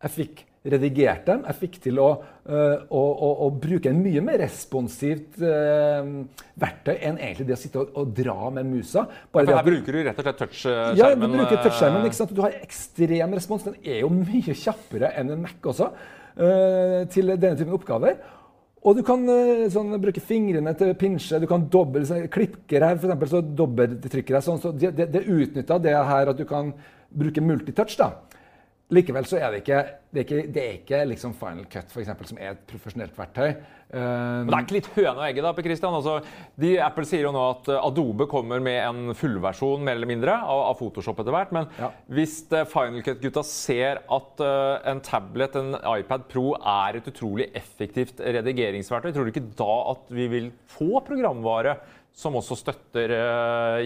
Jeg fikk redigert dem. Jeg fikk til å, uh, å, å, å bruke en mye mer responsivt verktøy enn egentlig det å sitte og, og dra med musa. Bare ja, her bruker du rett og slett touchskjermen? Ja, du bruker touchskjermen. ikke sant? Du har ekstrem respons. Den er jo mye kjappere enn en Mac også til denne typen oppgaver. Og du kan eh, sånn, bruke fingrene til pinsje. Du kan dobbelt, så, klikker her, for eksempel, så dobbelttrykker jeg sånn. Så det, det, det utnytter det her at du kan bruke multitouch. da. Likevel så er det ikke, det er ikke, det er ikke liksom Final Cut for eksempel, som er et profesjonelt verktøy. Um, Men det er ikke litt høne og egget da, Per Christian? Altså, de, Apple sier jo nå at eh, Adobe kommer med en fullversjon mer eller mindre, av, av Photoshop etter hvert. Men ja. hvis uh, Final Cut-gutta ser at uh, en tablet, en iPad Pro, er et utrolig effektivt redigeringsverktøy, tror du ikke da at vi vil få programvare som også støtter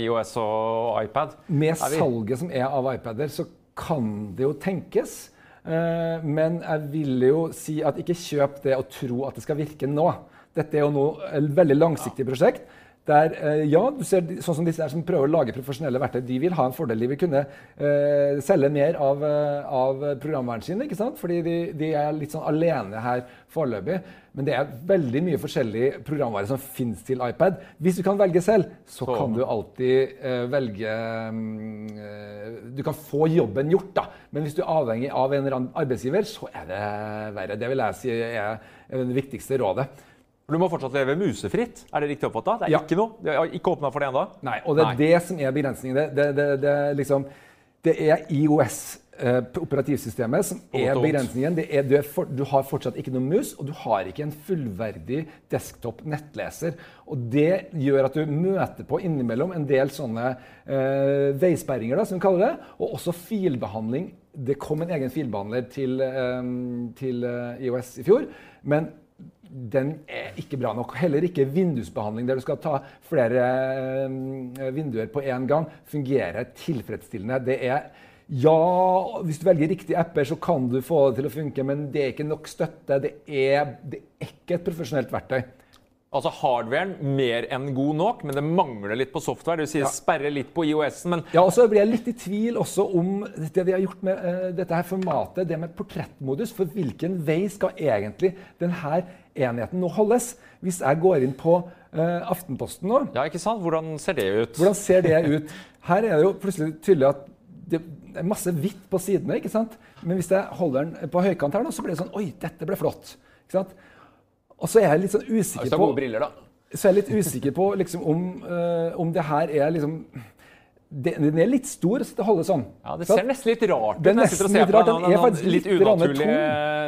IOS og iPad? Med salget som er av iPader, så kan det jo tenkes. Eh, men jeg vil jo si at ikke kjøp det og tro at det skal virke nå. Dette er jo noe, et veldig langsiktig prosjekt. Der, eh, ja, du ser sånn som disse her som prøver å lage profesjonelle verktøy, de vil ha en fordel. De vil kunne uh, selge mer av, av programvaren sin, ikke sant? fordi de, de, er litt sånn alene her foreløpig. Men det er veldig mye forskjellig programvare som fins til iPad. Hvis du kan velge selv, så, så. kan du alltid uh, velge um, Du kan få jobben gjort, da. Men hvis du er avhengig av en eller annen arbeidsgiver, så er det verre. Det vil jeg si er det viktigste rådet. Du må fortsatt leve musefritt? Er det riktig oppfatta? Det er ja. ikke noe? Det er ikke åpna for det ennå? Nei, og det er Nei. det som er begrensningen. Det, det, det, det, liksom, det er IOS. Eh, operativsystemet som er begrensningen. Er, du, er for, du, har fortsatt ikke noen mus, og du har ikke en fullverdig desktop nettleser. Og Det gjør at du møter på innimellom en del sånne eh, veisperringer, da, som vi kaller det, og også filbehandling. Det kom en egen filbehandler til, eh, til eh, IOS i fjor. men den er ikke bra nok. Heller ikke vindusbehandling, der du skal ta flere eh, vinduer på én gang, fungerer tilfredsstillende. Det er ja, hvis du velger riktige apper, så kan du få det til å funke, men det er ikke nok støtte. Det er, det er ikke et profesjonelt verktøy. Altså Hardwaren mer enn god nok, men det mangler litt på software. Det vil si ja. sperre litt på IOS-en, men Ja, og så blir jeg litt i tvil også om det vi har gjort med uh, dette her formatet, det med portrettmodus. For hvilken vei skal egentlig denne enheten nå holdes? Hvis jeg går inn på uh, Aftenposten nå Ja, ikke sant? Hvordan ser det ut? Hvordan ser det ut? Her er det jo plutselig tydelig at det er masse hvitt på sidene. ikke sant? Men hvis jeg holder den på høykant her, nå, så blir det sånn Oi, dette ble flott. ikke sant? Og så er jeg litt sånn usikker på briller, da. Så er jeg litt usikker på liksom, om, uh, om det her er liksom den er litt stor så det holder sånn. Ja, Det ser nesten litt rart ut. Den, litt rart. den er faktisk litt, litt unaturlig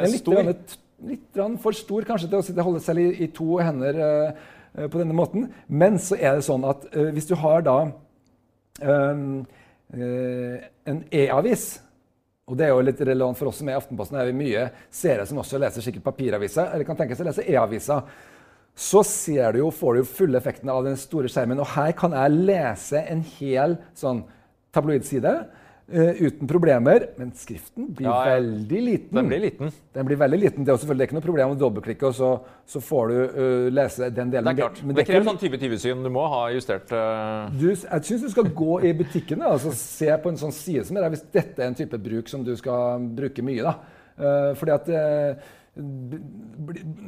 litt stor. Litt, litt for stor kanskje til å holde seg i, i to hender uh, på denne måten. Men så er det sånn at uh, hvis du har da um, Eh, en e-avis. Og det er jo litt relevant for oss som er i Aftenposten. er vi mye seere som også leser sikkert papiraviser, eller kan tenke seg å lese e-aviser. Så du jo, får du jo fulle effekten av den store skjermen. Og her kan jeg lese en hel sånn tabloidside eh, uten problemer. Men skriften blir Ja, ja. veldig liten. Den blir liten. Den blir veldig liten. Det er selvfølgelig ikke noe problem å dobbeltklikke, og så, så får du uh, lese den delen. Det er klart. Men Det det er krever sånn 2020-syn. Du må ha justert uh... du, jeg syns du skal gå i butikken og altså, se på en sånn side som er der, hvis dette er en type bruk som du skal bruke mye. da. Fordi at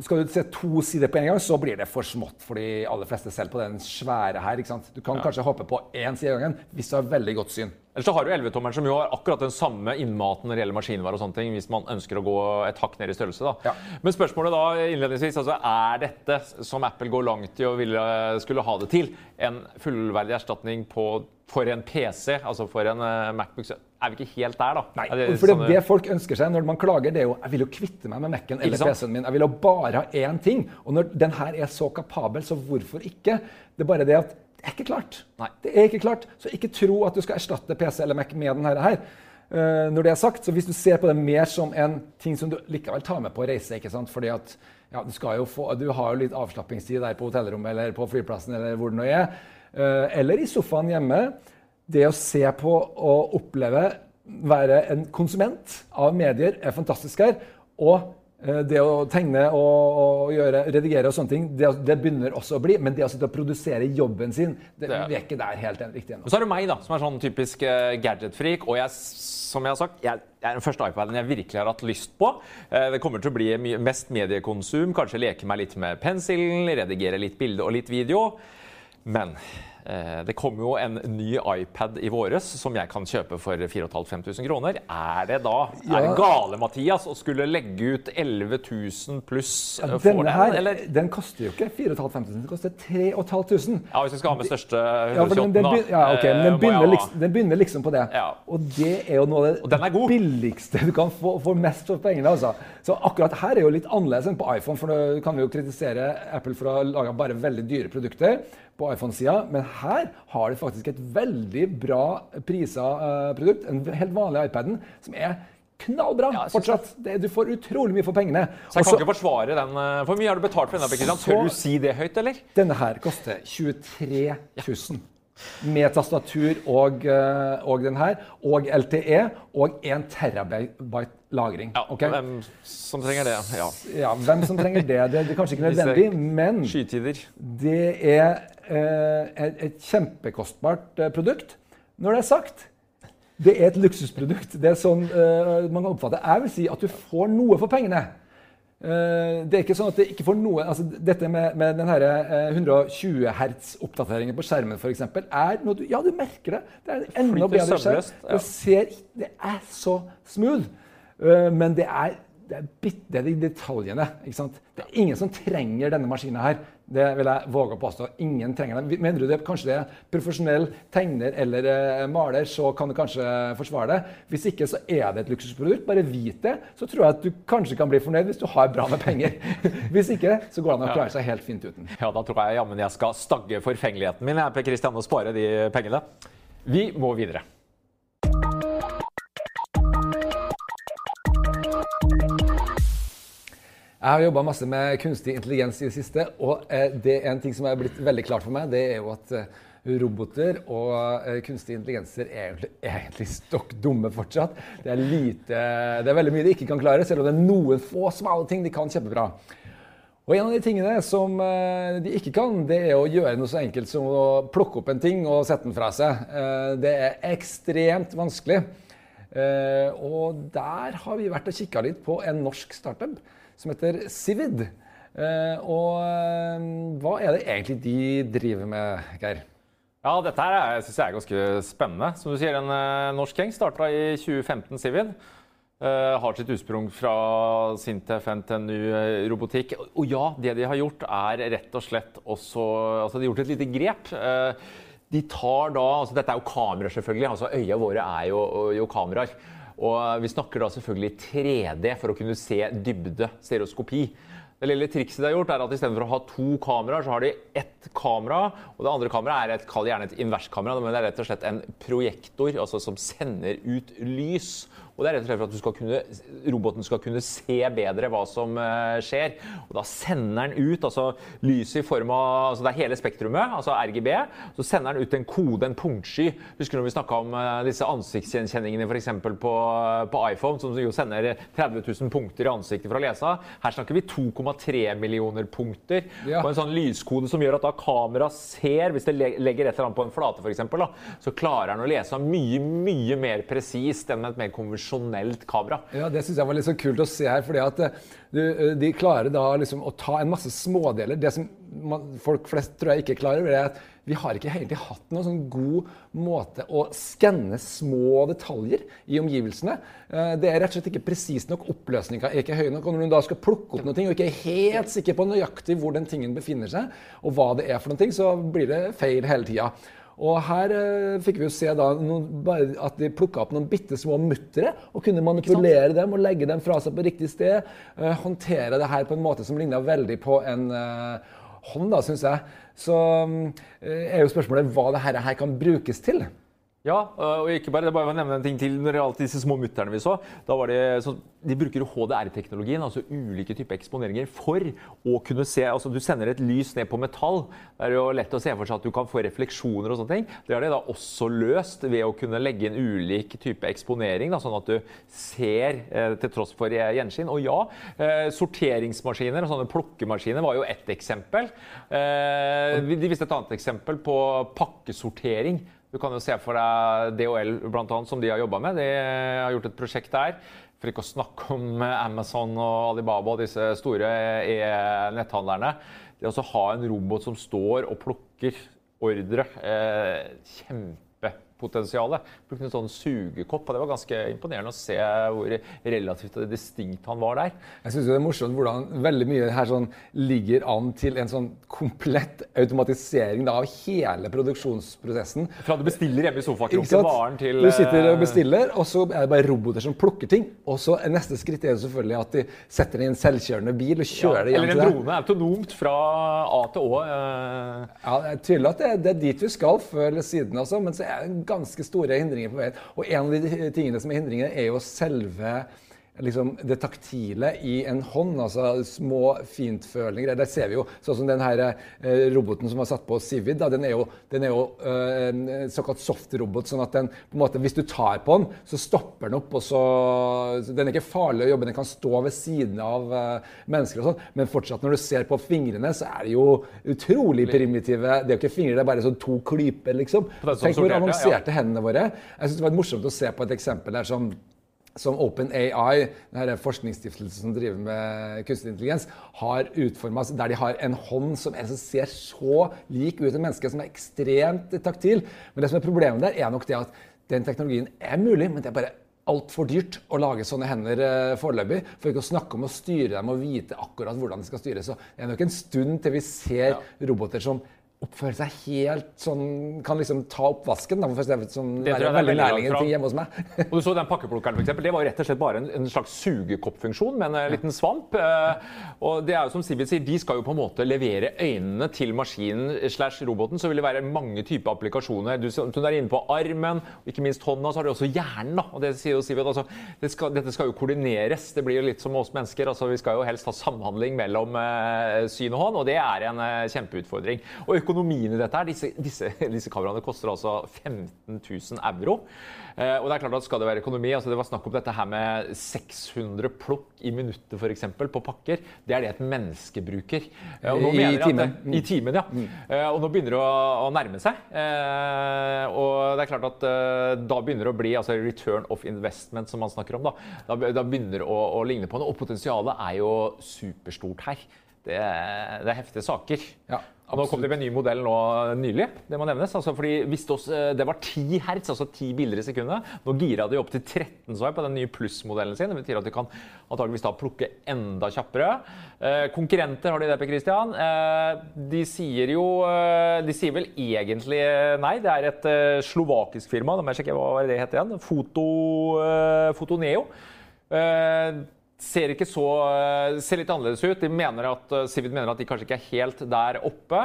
Skal du se to sider på en gang, så blir det for smått for de aller fleste selv på den svære her. ikke sant? Du kan kanskje hoppe på én side av gangen hvis du har veldig godt syn. Ellers så har du 11-tommeren som jo har akkurat den samme innmaten når det gjelder maskinvare og sånne ting, hvis man ønsker å gå et hakk ned i størrelse. da. Ja. Men spørsmålet da innledningsvis, altså er dette, som Apple går langt i å ville, skulle ha det til, en fullverdig erstatning på, for en PC, altså for en eh, Macbook? Er vi ikke helt der, da? Nei, det for det, sånne- det folk ønsker seg når man klager, det er jo jeg vil jo kvitte meg med Mac-en eller? PC-en min. Jeg vil jo bare ha én ting. Og når den her er så kapabel, så hvorfor ikke? Det er bare det at det er ikke klart. Nei. Det er ikke klart. Så ikke tro at du skal erstatte PC eller Mac med denne her. Uh, når det er sagt, så Hvis du ser på det mer som en ting som du likevel tar med på reise ikke sant? Fordi at ja, du, skal jo få, du har jo litt avslappingstid der på hotellrommet eller på flyplassen eller hvor det nå er. Uh, eller i sofaen hjemme. Det å se på og oppleve være en konsument av medier er fantastisk her. Og eh, det å tegne og, gjøre, redigere og sånne ting, det, det begynner også å bli. Men det å sitte og produsere jobben sin, det, Det- vi er ikke der helt riktig ennå. Så er det meg, da, som er sånn typisk uh, gadget-freak. Og jeg, som jeg har sagt, jeg, jeg er den første iPaden jeg virkelig har hatt lyst på. Uh, det kommer til å bli mye- mest mediekonsum. Kanskje leke meg litt med penselen, redigere litt bilde og litt video. Men det kommer jo en ny iPad i våres som jeg kan kjøpe for 4500 kroner. Er det da er det gale, Mathias, å skulle legge ut 11 000 pluss eh, for Denne den? her, Eller? den koster jo ikke 4500, den koster 3500. Ja, hvis vi skal ha med største den, den, 128, da. ja, okay, men eh, den begynner, liksom, den begynner liksom på det. Ja. Og det er jo noe av det billigste du kan få få mest for pengene. Altså. Så akkurat her er jo litt annerledes enn på iPhone, for nå kan vi jo kritisere Apple for å lage bare veldig dyre produkter på iPhone-sida, men her har de faktisk et veldig bra prisa eh, produkt. En helt vanlig iPaden som er knallbra Ja, fortsatt. Det, du får utrolig mye for pengene. Så jeg Også- kan ikke forsvare den. eh, Hvor mye har du betalt for denne? Så- Tør du si det høyt, eller? Denne her koster 23 000. Med tastatur og, eh, og den her, og LTE, og 1 terabyte lagring. Ja, okay? Hvem som trenger det? Ja. Ja, hvem som trenger det? Det, er kanskje ikke nødvendig, men Skytider. det er eh, et, et kjempekostbart eh, produkt. Når det er sagt, det er et luksusprodukt. Det er sånn eh, man kan oppfatte Jeg vil si at du får noe for pengene. Eh, det er ikke sånn at det ikke får noe altså Dette med, med den eh, 120 Hz-oppdateringen på skjermen for eksempel, er noe du Ja, du merker det. Det er en enda bedre skjerm. Det, ser, det er så smooth. Eh, men det er, det er, bitt, det er de detaljene. ikke sant? Det er ingen som trenger denne maskinen her. Det vil jeg våge å påstå. Ingen trenger det. Mener du det kanskje det er profesjonell tegner eller eh, maler, så kan du kanskje forsvare det. Hvis ikke så er det et luksusprodukt. Bare vit det, så tror jeg at du kanskje kan bli fornøyd hvis du har bra med penger. hvis ikke, så går det an å klare seg helt fint uten. Ja, da tror jeg jammen jeg skal stagge forfengeligheten min jeg, Per Kristian, og spare de pengene. Vi må videre. Jeg har jobba masse med kunstig intelligens i det siste, og eh, det er en ting som er blitt veldig klart for meg, det er jo at eh, roboter og eh, kunstig intelligenser er egentlig, egentlig stokk dumme fortsatt. Det er, lite, det er veldig mye de ikke kan klare, selv om det er noen få smale ting de kan kjempebra. Og en av de tingene som de ikke kan, det er å gjøre noe så enkelt som å plukke opp en ting og sette den fra seg. Det er ekstremt vanskelig. Og der har vi vært og kikka litt på en norsk startup som heter Civid. Eh, Og eh, hva er det egentlig de driver med, Geir? Ja, dette her syns jeg er ganske spennende. Som du sier, en eh, norsk gjeng starta i 2015, Civid. Eh, har sitt utsprung fra Sintef, NTNU, robotikk. Og ja, det de har gjort, er rett og slett også Altså, de har gjort et lite grep. De tar da altså Dette er jo kameraer, selvfølgelig. altså Øya våre er jo, jo kameraer. Og vi snakker da selvfølgelig 3D for å kunne se dybde, stereoskopi. Det lille trikset de har gjort er at Istedenfor å ha to kameraer, så har de ett kamera. og Det andre kameraet er et, kall gjerne et inverskamera, men det er rett og slett en projektor altså som sender ut lys. Og det er rett og slett for at skal kunne, roboten skal kunne se bedre hva som uh, skjer. Og da sender den ut altså lyset i form av altså Det er hele spektrumet, altså RGB. Så sender den ut en kode, en punktsky. Husker du når vi snakka om uh, disse ansiktsgjenkjenningene f.eks. På, på iPhone, som jo sender 30 000 punkter i ansiktet for å lese. Her snakker vi 2,3 millioner punkter ja. på en sånn lyskode som gjør at da kamera ser, hvis det legger et eller annet på en flate f.eks., så klarer den å lese mye, mye mer presist enn med et mer konvensjonelt kamera. Ja, Det syns jeg var litt så kult å se her. fordi at eh, du, eh, de klarer da liksom å ta en masse smådeler. Det som man, folk flest tror jeg ikke klarer, er at vi har ikke egentlig hatt noen sånn god måte å skanne små detaljer i omgivelsene. Eh, det er rett og slett ikke presist nok. Oppløsninga er ikke høy nok. Og når du da skal plukke opp noe og ikke er helt sikker på nøyaktig hvor den tingen befinner seg, og hva det er for noe, så blir det feil hele tida. Og her eh, fikk vi jo se da noen, at de plukka opp noen bitte små muttere og kunne manipulere dem og legge dem fra seg på riktig sted. Eh, håndtere det her på en måte som ligna veldig på en eh, hånd, da, syns jeg. Så eh, er jo spørsmålet hva det her kan brukes til. Ja, og ikke bare, det bare å nevne en ting til når det gjaldt disse små mutterne vi så. da var det så, De bruker HDR-teknologien, altså ulike typer eksponeringer, for å kunne se altså Du sender et lys ned på metall. Det er jo lett å se for seg at du kan få refleksjoner og sånne ting. Det har de da også løst ved å kunne legge inn ulik type eksponering, da, sånn at du ser eh, til tross for gjenskinn. Og ja, eh, sorteringsmaskiner og sånne plukkemaskiner var jo ett eksempel. Eh, de viste et annet eksempel på pakkesortering. Du kan jo se for deg DHL, annet, som de har jobba med. De har gjort et prosjekt der. For ikke å snakke om Amazon og Alibaba og disse store netthandlerne. Det å ha en robot som står og plukker ordre, eh, potensialet. Brukte en sånn sugekopp, og det var ganske imponerende å se hvor relativt distinkt han var der. Jeg syns det er morsomt hvordan veldig mye her sånn ligger an til en sånn komplett automatisering da, av hele produksjonsprosessen. Fra du bestiller hjemme i sofakroken varen til Du sitter og eh, bestiller, og så er det bare roboter som plukker ting. Og så er neste skritt er selvfølgelig at de setter inn en selvkjørende bil og kjører ja, det hjem til deg. Eller en drone autonomt fra A til Å. Ja, Ja, jeg tydelig at det, det, er dit vi skal før eller siden, altså. Men så er det ganske store hindringer på veien. Og en av de tingene som er hindringer, er jo selve liksom, det taktile i en hånd. altså Små fintfølinger. Der ser vi jo sånn som den her eh, roboten som var satt på Civid. Da, den er jo, den er jo eh, en såkalt softrobot. sånn at den, på en måte, hvis du tar på den, så stopper den opp. og så, så Den er ikke farlig å jobbe, den kan stå ved siden av eh, mennesker. og sånn, Men fortsatt, når du ser på fingrene, så er det jo utrolig primitive. Det er jo ikke fingre, det er bare sånn to klyper, liksom. Tenk hvor avanserte ja. hendene våre. Jeg synes Det var morsomt å se på et eksempel der som som OpenAI, forskningsstiftelsen som driver med kunstig intelligens, har utforma der de har en hånd som ser så lik ut et menneske, som er ekstremt taktil. Men det som er problemet der, er nok det at den teknologien er mulig, men det er bare altfor dyrt å lage sånne hender eh, foreløpig. For ikke å snakke om å styre dem og vite akkurat hvordan de skal styres. Så det er nok en stund til vi ser roboter som oppføre seg helt sånn Kan liksom ta oppvasken. Da, for det sånn, det er veldig nærliggende ting hjemme hos meg. og du så den pakkeplukkeren, for eksempel, Det var rett og slett bare en, en slags sugekoppfunksjon med en ja. liten svamp. Eh, og det er jo som Sivid sier, De skal jo på en måte levere øynene til maskinen slash roboten. Så vil det være mange typer applikasjoner. Du, du er inne på armen, og ikke minst hånda. Så har du også hjernen. da, og det sier jo Sivid, altså, det skal, Dette skal jo koordineres. Det blir jo litt som oss mennesker. altså Vi skal jo helst ha samhandling mellom eh, syn og hånd, og det er en eh, kjempeutfordring. Og økonomien i dette her, disse, disse, disse kameraene koster altså 15 000 euro. Eh, og det er klart at skal det være økonomi altså Det var snakk om dette her med 600 plukk i minuttet f.eks. på pakker. Det er det et menneske bruker. Eh, I timen. Det, I timen, ja. Mm. Eh, og nå begynner det å, å nærme seg. Eh, og det er klart at eh, da begynner det å bli altså return of investment, som man snakker om. Da, da, da begynner det å, å ligne på noe. Og potensialet er jo superstort her. Det, det er heftige saker. Ja. Nå kom de med en ny modell nå nylig. Det må nevnes. Altså fordi hvis det, også, det var 10 hertz, altså 10 bilder i sekundet. Nå gira de opp til 13 så jeg, på den nye pluss-modellen sin. Det betyr at de kan antageligvis da plukke enda kjappere. Eh, konkurrenter har de det, Per Christian. Eh, de sier jo eh, De sier vel egentlig nei. Det er et eh, slovakisk firma. Da må jeg sjekke hva det heter igjen. Foto, eh, Fotoneo. Ser, så, eh, ser litt annerledes ut. De mener at, eh, mener at de kanskje ikke er helt der oppe.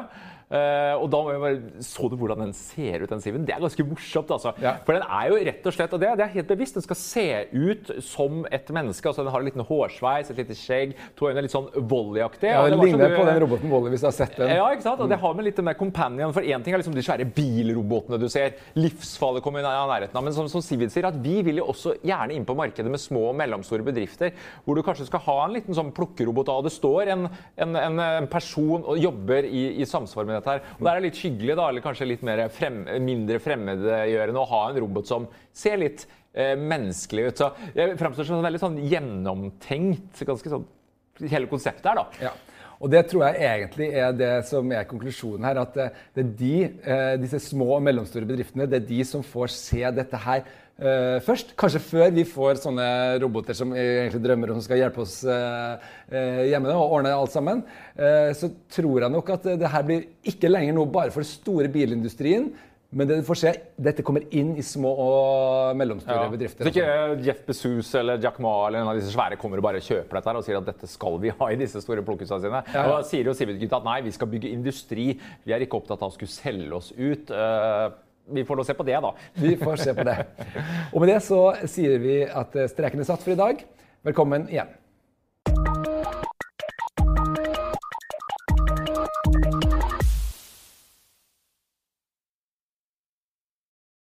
Eh, og da må jeg bare, Så du hvordan den ser ut, den Siven? Det er ganske morsomt. altså. Ja. For den er jo rett og slett, og det, det er helt bevisst, den skal se ut som et menneske. altså Den har en liten hårsveis, et lite skjegg, to øyne, litt sånn Volley-aktig. Ja, det var ligner du- på den roboten Volley, hvis du har sett den. ja, ikke sant? Og det har med litt med companion. For én ting er liksom de svære bilrobotene du ser. Livsfallet kommer i nærheten av. Men som, som Sivid sier, at vi vil jo også gjerne inn på markedet med små og mellomstore bedrifter. Hvor du kanskje skal ha en liten sånn plukkerobot av. Det står en, en, en, en person og jobber i, i samsvar med dette her. Og det er litt hyggelig, da, eller kanskje litt frem, mindre fremmedgjørende å ha en robot som ser litt eh, menneskelig ut. Så det framstår som veldig sånn gjennomtenkt. ganske sånn Hele konseptet her, da. Ja. Og det tror jeg egentlig er det som er konklusjonen her. At eh, det er de, eh, disse små og mellomstore bedriftene det er de som får se dette her eh, først. Kanskje før vi får sånne roboter som egentlig drømmer om skal hjelpe oss uh, eh, hjemme og ordne alt sammen. Så tror jeg nok at det her blir ikke lenger noe bare for den store bilindustrien. Men det du får se, dette kommer inn i små og mellomstore bedrifter. Så ikke Jeff Bezuz eller Jack Ma eller en av disse svære kommer og bare kjøper dette her og sier at dette skal vi ha i disse store plukkhusene sine. Ja. Og da sier jo Sivert-gutta at nei, vi skal bygge industri. Vi er ikke opptatt av å skulle selge oss ut. Vi får se på det, da. Vi får se på det. Og med det så sier vi at streken er satt for i dag. Velkommen igjen.